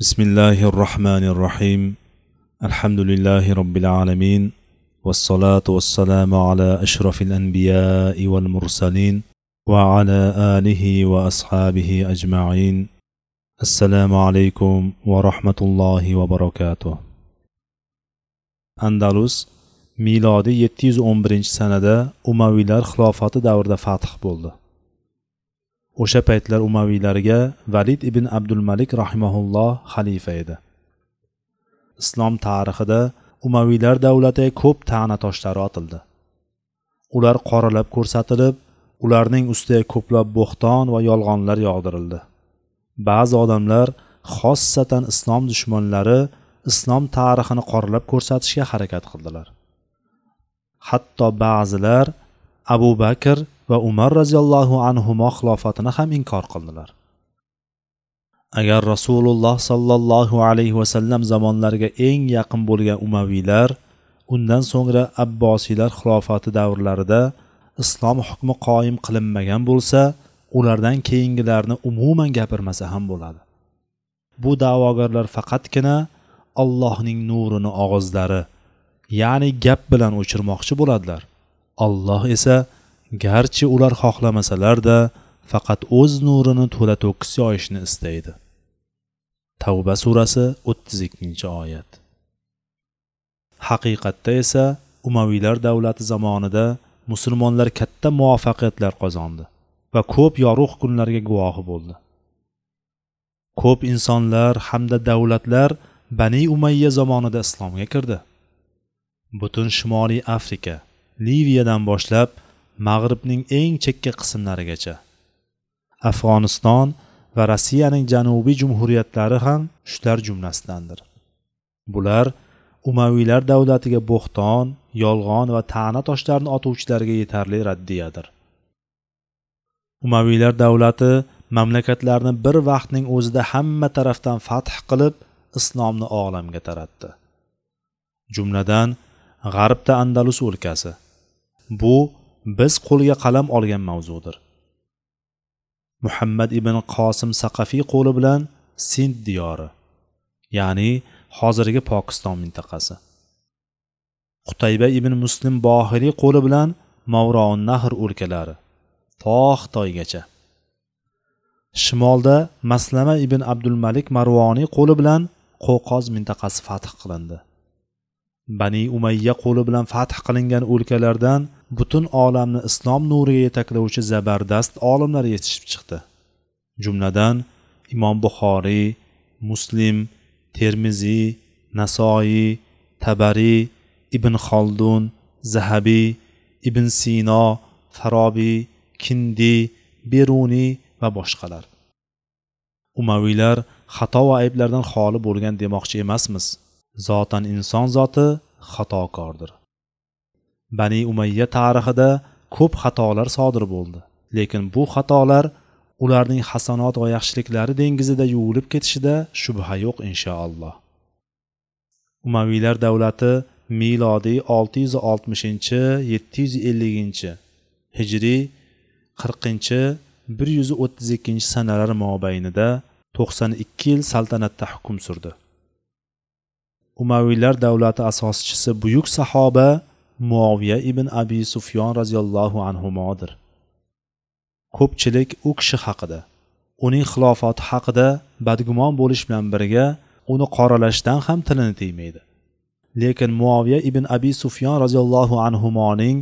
بسم الله الرحمن الرحيم. الحمد لله رب العالمين والصلاة والسلام على أشرف الأنبياء والمرسلين وعلى آله وأصحابه أجمعين. السلام عليكم ورحمة الله وبركاته. Andalus milodiy 711 sanada umaviylar xilofati davrida fath bo'ldi. O'sha paytlar umaviylarga valid ibn abdulmalik rahimaulloh xalifa edi. Islom tarixida umaviylar davlatiga ko'p ta'na toshlari otildi. Ular qoralab ko'rsatilib ularning ustiga ko'plab bo'xton va yolg'onlar yog'dirildi. Ba'zi odamlar xossatan islom dushmanlari islom tarixini qoralab ko'rsatishga harakat qildilar. Hatto ba'zilar abu bakr va umar roziyallohu anhumo xilofatini ham inkor qildilar. Agar rasululloh sollallohu alayhi vasallam zamonlariga eng yaqin bo'lgan umaviylar undan so'ngra abbosiylar xilofati davrlarida islom hukmi qoyim qilinmagan bo'lsa ulardan keyingilarni umuman gapirmasa ham bo'ladi. Bu da'vogarlar faqatgina allohning nurini og'izlari ya'ni gap bilan o'chirmoqchi bo'ladilar. Alloh esa garchi ular xohlamasalarda faqat o'z nurini to'la to'kis yoyishni istaydi. Tavba surasi o'ttiz ikkinchi oyat. Haqiqatda esa umaviylar davlati zamonida musulmonlar katta muvaffaqiyatlar qozondi va ko'p yorug' kunlarga guvohi bo'ldi. Ko'p insonlar hamda davlatlar bani umayya zamonida islomga kirdi. Butun shimoliy afrika liviyadan boshlab mag'ribning eng chekka qismlarigacha. Afg'oniston va rossiyaning janubiy jumhuriyatlari ham shular jumlasidandir. Bular umaviylar davlatiga bo'xton yolg'on va ta'na toshlarni otuvchilarga yetarli raddiyadir. Umaviylar davlati mamlakatlarni bir vaqtning o'zida hamma tarafdan fath qilib islomni olamga taratdi. Jumladan g'arbda andalus o'lkasi bu biz qo'lga qalam olgan mavzudir. Muhammad ibn qosim saqafiy qo'li bilan sind diyori ya'ni hozirgi pokiston mintaqasi. Qutayba ibn muslim bohiriy qo'li bilan mavroun nahr o'lkalari to xitoygacha shimolda maslama ibn abdulmalik marvoniy qo'li bilan qo'qoz mintaqasi fath qilindi. Bani umayya qo'li bilan fath qilingan o'lkalardan butun olamni islom nuriga yetaklovchi zabardast olimlar yetishib chiqdi. Jumladan imom buxoriy muslim termiziy nasoiy tabariy ibn xoldun zahabiy ibn sino farobiy kindiy beruniy va boshqalar. Umaviylar xato va ayblardan xoli bo'lgan demoqchi emasmiz. Zotan inson zoti xatokordir. Bani umayya tarixida ko'p xatolar sodir bo'ldi. Lekin bu xatolar ularning hasanot va yaxshiliklari dengizida yuvilib ketishida shubha yo'q inshaalloh. Umaviylar davlati milodiy olti yuz oltmishinchi yetti yuz elliginchi hijriy qirqinchi bir yuz o'ttiz ikkinchi sanalar mobaynida to'qson ikki yil saltanatda hukm surdi. Umaviylar davlati asoschisi buyuk sahoba muoviya ibn abi sufyon roziyallohu anhumodir. Ko'pchilik u kishi haqida uning xilofati haqida badgumon bo'lish bilan birga uni qoralashdan ham tilini tiymaydi. Lekin muoviya ibn abi sufyon roziyallohu anhumoning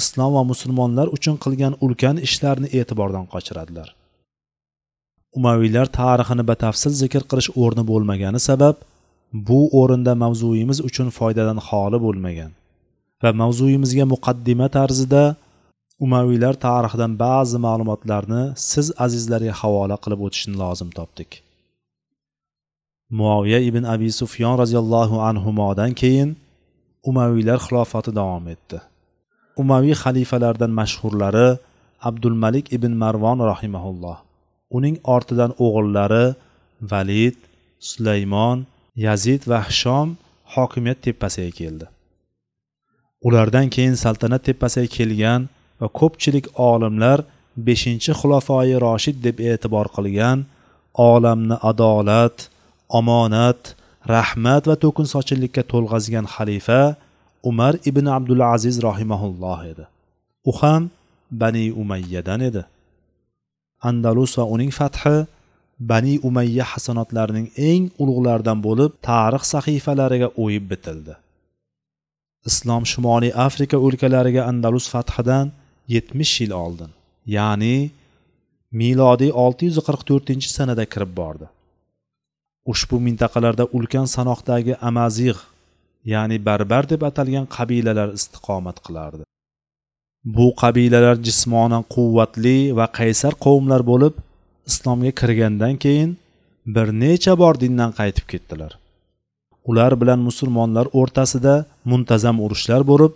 islom va musulmonlar uchun qilgan ulkan ishlarini e'tibordan qochiradilar. Umaviylar tarixini batafsil zikr qilish o'rni bo'lmagani sabab bu o'rinda mavzuyimiz uchun foydadan xoli bo'lmagan. Va mavzuyimizga muqaddima tarzida umaviylar tarixidan ba'zi ma'lumotlarni siz azizlarga havola qilib o'tishni lozim topdik. Muoviya ibn abi sufyon roziyallohu anhudan keyin umaviylar xilofati davom etdi. Umaviy xalifalardan mashhurlari abdulmalik ibn marvon rahimaulloh uning ortidan o'g'illari valid sulaymon yazid va hishom hokimiyat tepasiga keldi. Ulardan keyin saltanat tepasiga kelgan va ko'pchilik olimlar beshinchi xulofoyi roshid deb e'tibor qilgan olamni adolat omonat rahmat va to'kin sochinlikka to'lg'azgan xalifa umar ibn abdulaziz rohimaulloh edi. U ham bani umayyadan edi. Andalus va uning fathi bani umayya hasanotlarining eng ulug'laridan bo'lib tarix sahifalariga o'yib bitildi. Islom shimoliy afrika o'lkalariga andalus fathidan yetmish yil oldin ya'ni milodiy 644 sanada kirib bordi. Ushbu mintaqalarda ulkan sanoqdagi amazigh ya'ni barbar deb atalgan qabilalar istiqomat qilardi. Bu qabilalar jismonan quvvatli va qaysar qavmlar bo'lib islomga kirgandan keyin bir necha bor dindan qaytib ketdilar. Ular bilan musulmonlar o'rtasida muntazam urushlar bo'lib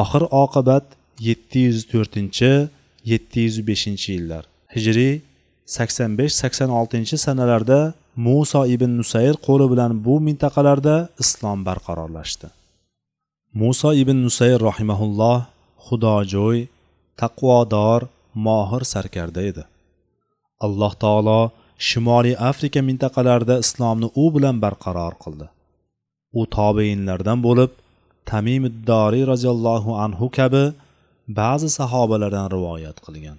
oxir oqibat 704 705 yillar hijriy 85-86 sanalarda muso ibn Nusayr qo'li bilan bu mintaqalarda islom barqarorlashdi. muso ibn Nusayr rahimahulloh xudojo'y, taqvodor, mohir sarkarda edi. Alloh taolo Shimoliy Afrika mintaqalarida islomni u bilan barqaror qildi. U tobeinlardan bo'lib, Tamim Doriy roziyallohu anhu kabi ba'zi sahobalardan rivoyat qilgan.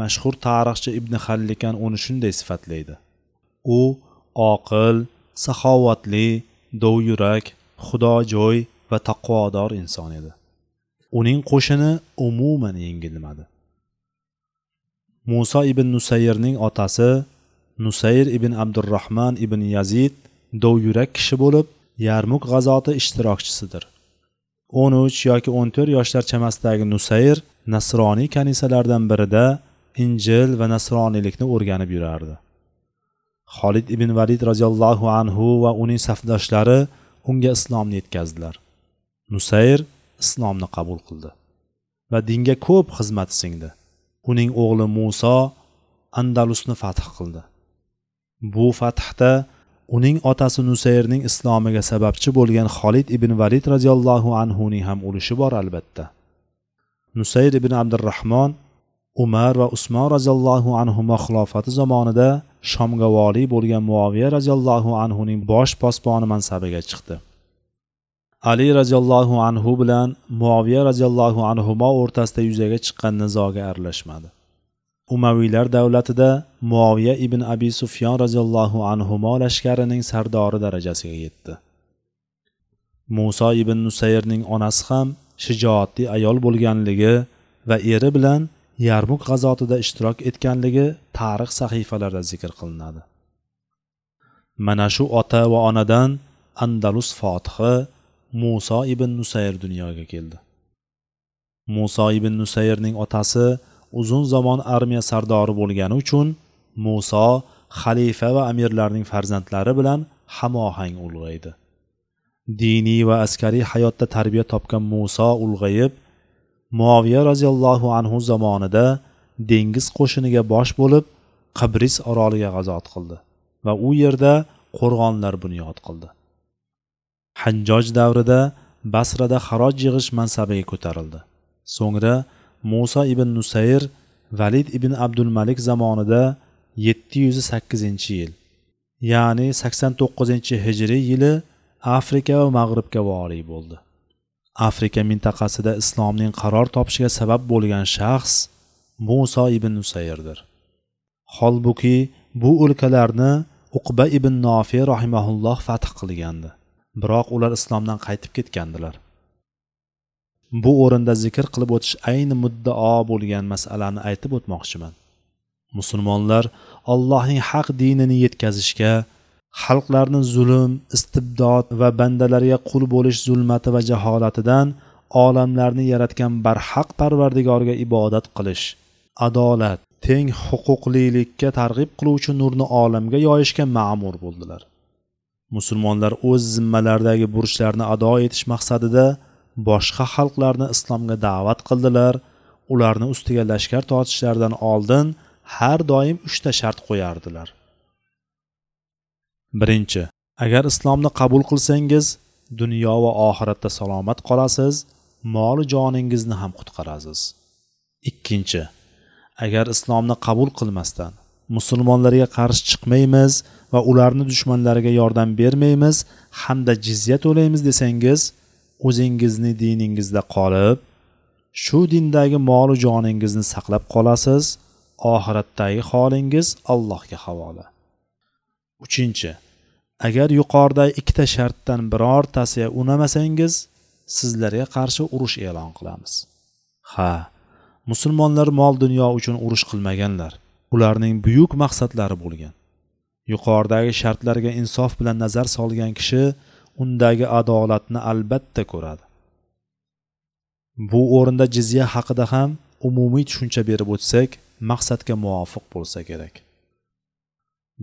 Mashhur tarixchi Ibn hallikan uni shunday sifatlaydi: u oqil, saxovatli, dovyurak, xudojo'y va taqvodor inson edi. Uning qo'shini umuman yengilmadi. Musa ibn Nusayrning otasi Nusayr ibn Abdurrahman ibn Yazid dovyurak kishi bo'lib, Yarmuk g'azoti ishtirokchisidir. 13 yoki 14 yoshlar chamasidagi Nusayr nasroniy kanisalardan birida Injil va nasroniylikni o'rganib yurardi. Xolid ibn Valid roziyallohu anhu va uning safdoshlari unga islomni yetkazdilar. Nusayr islomni qabul qildi va dinga ko'p xizmat singdi. Uning o'g'li muso Andalusni fath qildi. Bu fathda uning otasi Nusayrning islomiga sababchi bo'lgan Xolid ibn Valid roziyallohu anhuning ham ulushi bor albatta. Nusayr ibn Abdurrahmon Umar va Usmon roziyallohu anhuma xilofati zamonida Shomga vali bo'lgan Muaviya roziyallohu anhuning bosh posboni mansabiga chiqdi. Ali roziyallohu anhu bilan Muaviya roziyallohu anhu o'rtasida yuzaga chiqqan nizoga aralashmadi. Umaviylar davlatida muoviya ibn Abi Sufyon roziyallohu anhumo lashkarining sardori darajasiga yetdi. Musa ibn Nusayrning onasi ham shijoatli ayol bo'lganligi va eri bilan Yarmuk g'azotida ishtirok etganligi tarix sahifalarida zikr qilinadi. Mana shu ota va onadan Andalus fotihi Musa ibn Nusayr dunyoga keldi. Musa ibn Nusayrning otasi uzun zamon armiya sardori bo'lgani uchun Musa xalifa va amirlarning farzandlari bilan hamohang ulg'aydi. Diniy va askariy hayotda tarbiya topgan Musa ulg'ayib, muoviya roziyallohu anhu zamonida dengiz qo'shiniga bosh bo'lib Qabris oroliga g'azot qildi va u yerda qo'rg'onlar bunyod qildi. hanjoj davrida Basrada xaroj yig'ish mansabiga ko'tarildi. So'ngra Musa ibn Nusayr Valid ibn Abdul Malik zamonida 708-yil, ya'ni 89-hijriy yili Afrika va Mag'ribga voriy bo'ldi. Afrika mintaqasida islomning qaror topishiga sabab bo'lgan shaxs Musa ibn Nusayrdir. Holbuki bu o'lkalarni Uqba ibn nofiy rahimahulloh fath qilgandi. Biroq ular islomdan qaytib ketgandilar. Bu o'rinda zikr qilib o'tish ayni muddao bo'lgan masalani aytib o'tmoqchiman. Musulmonlar Allohning haq dinini yetkazishga xalqlarni zulm, istibdod va bandalarga qul bo'lish zulmati va jaholatidan olamlarni yaratgan barhaq Parvardigorga ibodat qilish, adolat, teng huquqlilikka targ'ib qiluvchi nurni olamga yoyishga ma'mur bo'ldilar. Musulmonlar o'z zimmalaridagi burchlarni ado etish maqsadida boshqa xalqlarni islomga da'vat qildilar, ularni ustiga lashkar tortishlaridan oldin har doim uchta shart qo'yardilar. Birinchi, agar islomni qabul qilsangiz, dunyo va oxiratda salomat qolasiz, mol joningizni ham qutqarasiz. Ikkinchi, agar islomni qabul qilmasdan musulmonlarga qarshi chiqmaymiz va ularni dushmanlariga yordam bermaymiz hamda jizya to'laymiz desangiz o'zingizni diningizda qolib shu dindagi molu joningizni saqlab qolasiz. Oxiratdagi holingiz allohga havola. Uchinchi agar yuqoridagi ikkita shartdan birortasiga unamasangiz sizlarga qarshi urush e'lon qilamiz. Ha musulmonlar mol dunyo uchun urush qilmaganlar. Ularning buyuk maqsadlari bo'lgan. Yuqoridagi shartlarga insof bilan nazar solgan kishi undagi adolatni albatta ko'radi. Bu o'rinda jizya haqida ham umumiy tushuncha berib o'tsak maqsadga muvofiq bo'lsa kerak.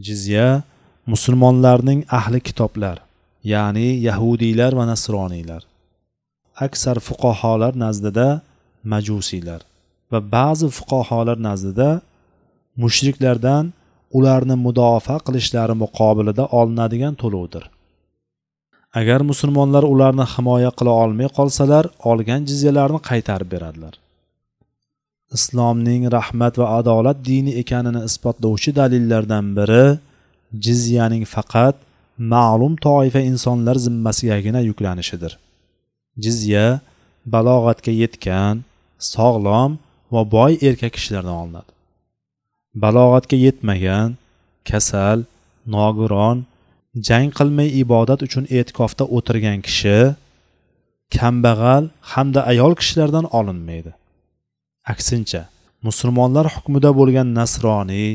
Jizya musulmonlarning ahli kitoblar ya'ni yahudiylar va nasroniylar. Aksar fuqaholar nazdida majusiylar va ba'zi fuqaholar nazdida mushriklardan ularni mudofaa qilishlari muqobilida olinadigan to'lovdir. Agar musulmonlar ularni himoya qila olmay qolsalar olgan jizyalarni qaytarib beradilar. Islomning rahmat va adolat dini ekanini isbotlovchi dalillardan biri jizyaning faqat ma'lum toifa insonlar zimmasigagina yuklanishidir. Jizya balog'atga yetgan sog'lom va boy erkak kishilardan olinadi. Balog'atga yetmagan kasal nogiron jang qilmay ibodat uchun e'tikofda o'tirgan kishi kambag'al hamda ayol kishilardan olinmaydi. Aksincha musulmonlar hukmida bo'lgan nasroniy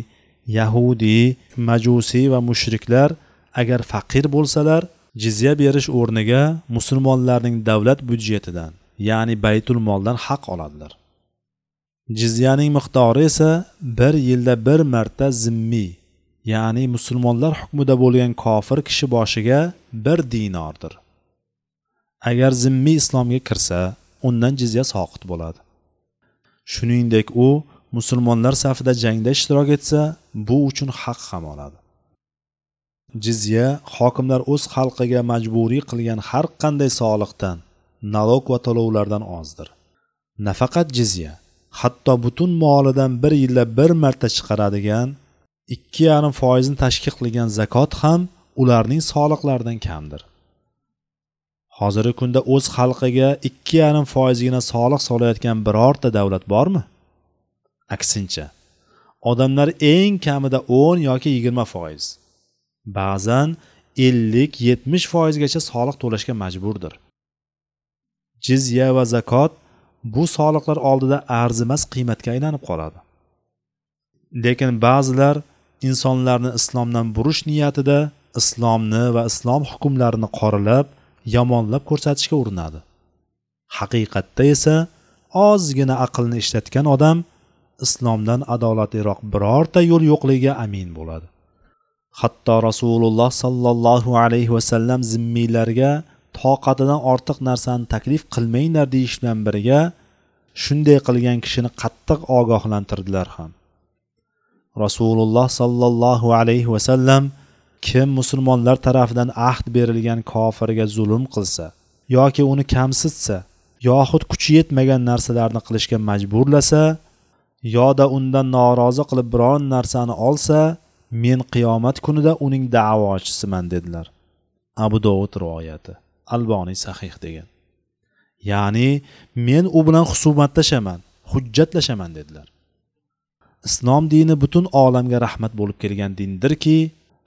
yahudiy majusiy va mushriklar agar faqir bo'lsalar jizya berish o'rniga musulmonlarning davlat byudjetidan ya'ni baytul moldan haq oladilar. Jizyaning miqdori esa bir yilda bir marta zimmiy ya'ni musulmonlar hukmida bo'lgan kofir kishi boshiga bir dinordir. Agar zimmiy islomga kirsa undan jizya soqit bo'ladi. Shuningdek u musulmonlar safida jangda ishtirok etsa bu uchun haq ham oladi. Jizya hokimlar o'z xalqiga majburiy qilgan har qanday soliqdan nalog va to'lovlardan ozdir. Nafaqat jizya hatto butun molidan bir yilda bir marta chiqaradigan ikki yarim foizni tashkil qilgan zakot ham ularning soliqlaridan kamdir. Hozirgi kunda o'z xalqiga ikki yarim foizgina soliq solayotgan birorta davlat bormi? Aksincha odamlar eng kamida o'n yoki yigirma foiz ba'zan ellik yetmish foizgacha soliq to'lashga majburdir. Jizya va zakot bu soliqlar oldida arzimas qiymatga aylanib qoladi. Lekin ba'zilar insonlarni islomdan burish niyatida islomni va islom hukmlarini qoralab yomonlab ko'rsatishga urinadi. Haqiqatda esa ozgina aqlni ishlatgan odam islomdan adolatliroq birorta yo'l yo'qligiga amin bo'ladi. Hatto rasululloh sollallohu alayhi vasallam zimmiylarga toqatidan ortiq narsani taklif qilmanglar deyish bilan birga shunday qilgan kishini qattiq ogohlantirdilar ham. Rasululloh sollallohu alayhi vasallam kim musulmonlar tarafidan ahd berilgan kofirga zulm qilsa yoki uni kamsitsa yoxud kuchi yetmagan narsalarni qilishga majburlasa yoda undan norozi qilib biron narsani olsa men qiyomat kunida uning da'vochisiman dedilar. Abu dovud rivoyati alboniy sahih degan. Ya'ni men u bilan husumatlashaman hujjatlashaman dedilar. Islom dini butun olamga rahmat bo'lib kelgan dindirki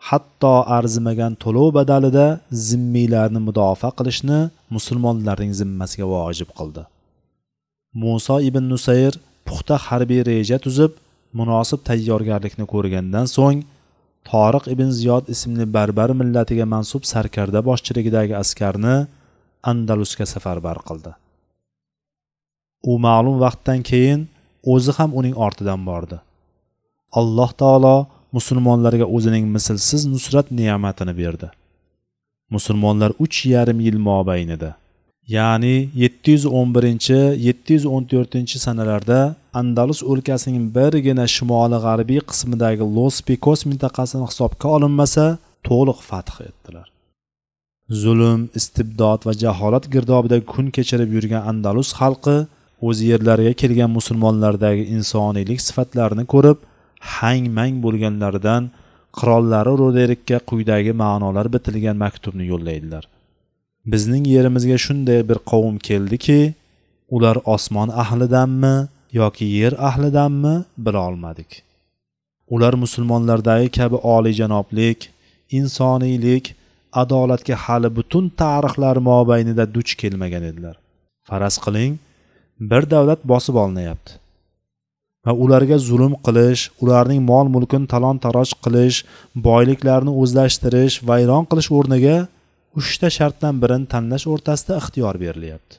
hatto arzimagan to'lov badalida zimmiylarni mudofaa qilishni musulmonlarning zimmasiga vojib qildi. Muso ibn nusayr puxta harbiy reja tuzib munosib tayyorgarlikni ko'rgandan so'ng toriq ibn ziyod ismli barbar millatiga mansub sarkarda boshchiligidagi askarni andalusga safarbar qildi. U ma'lum vaqtdan keyin o'zi ham uning ortidan bordi. Alloh taolo musulmonlarga o'zining mislsiz nusrat ne'matini berdi. Musulmonlar uch yarim yil mobaynida ya'ni yetti yuz o'n birinchi yetti yuz o'n to'rtinchi sanalarda andalus o'lkasining birgina shimoli g'arbiy qismidagi los pikos mintaqasini hisobga olinmasa to'liq fath etdilar. Zulm istibdod va jaholat girdobida kun kechirib yurgan andalus xalqi o'z yerlariga kelgan musulmonlardagi insoniylik sifatlarini ko'rib hang mang bo'lganlaridan qirollari roderikka quyidagi ma'nolar bitilgan maktubni yo'llaydilar. Bizning yerimizga shunday bir qavm keldiki ular osmon ahlidanmi yoki yer ahlidanmi bilolmadik ular musulmonlardagi kabi oliyjanoblik insoniylik adolatga hali butun tarixlar mobaynida duch kelmagan edilar. Faraz qiling bir davlat bosib olinyapti. Va ularga zulm qilish ularning mol mulkini talon taroj qilish boyliklarni o'zlashtirish vayron qilish o'rniga uchta shartdan birini tanlash o'rtasida ixtiyor berilyapti.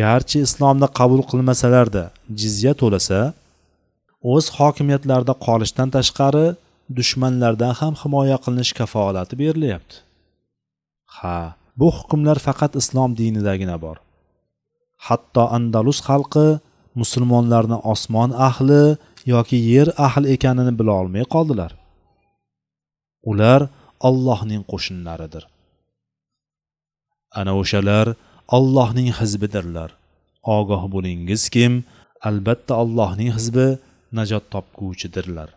Garchi islomni qabul qilmasalarda jizya to'lasa o'z hokimiyatlarida qolishdan tashqari dushmanlardan ham himoya qilinish kafolati berilyapti. Ha bu hukmlar faqat islom dinidagina bor. Hatto andalus xalqi musulmonlarni osmon ahli yoki yer ahli ekanini bila olmay qoldilar. Ular ollohning qo'shinlaridir. Ana o'shalar ollohning hizbidirlar. Ogoh bo'lingiz kim? Albatta allohning hizbi najot topguvchidirlar.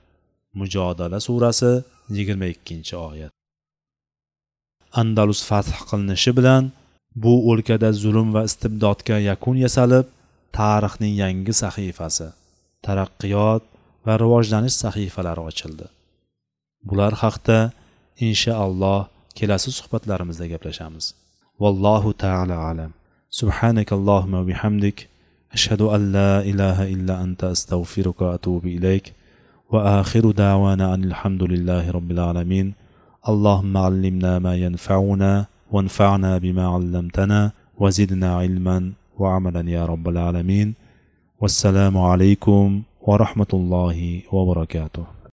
Mujodala surasi yigirma ikkinchi oyat. Andalus fath qilinishi bilan bu o'lkada zulm va istibdodga yakun yasalib tarixning yangi sahifasi taraqqiyot va rivojlanish sahifalari ochildi bular haqda inshaalloh kelasi suhbatlarimizda gaplashamiz vallohu taala alam سبحانك اللهم وبحمدك أشهد أن لا إله إلا أنت أستغفرك وأتوب إليك وآخر دعوانا أن الحمد لله رب العالمين اللهم علمنا ما ينفعنا وانفعنا بما علمتنا وزدنا علما وعملا يا رب العالمين. والسلام عليكم ورحمة الله وبركاته.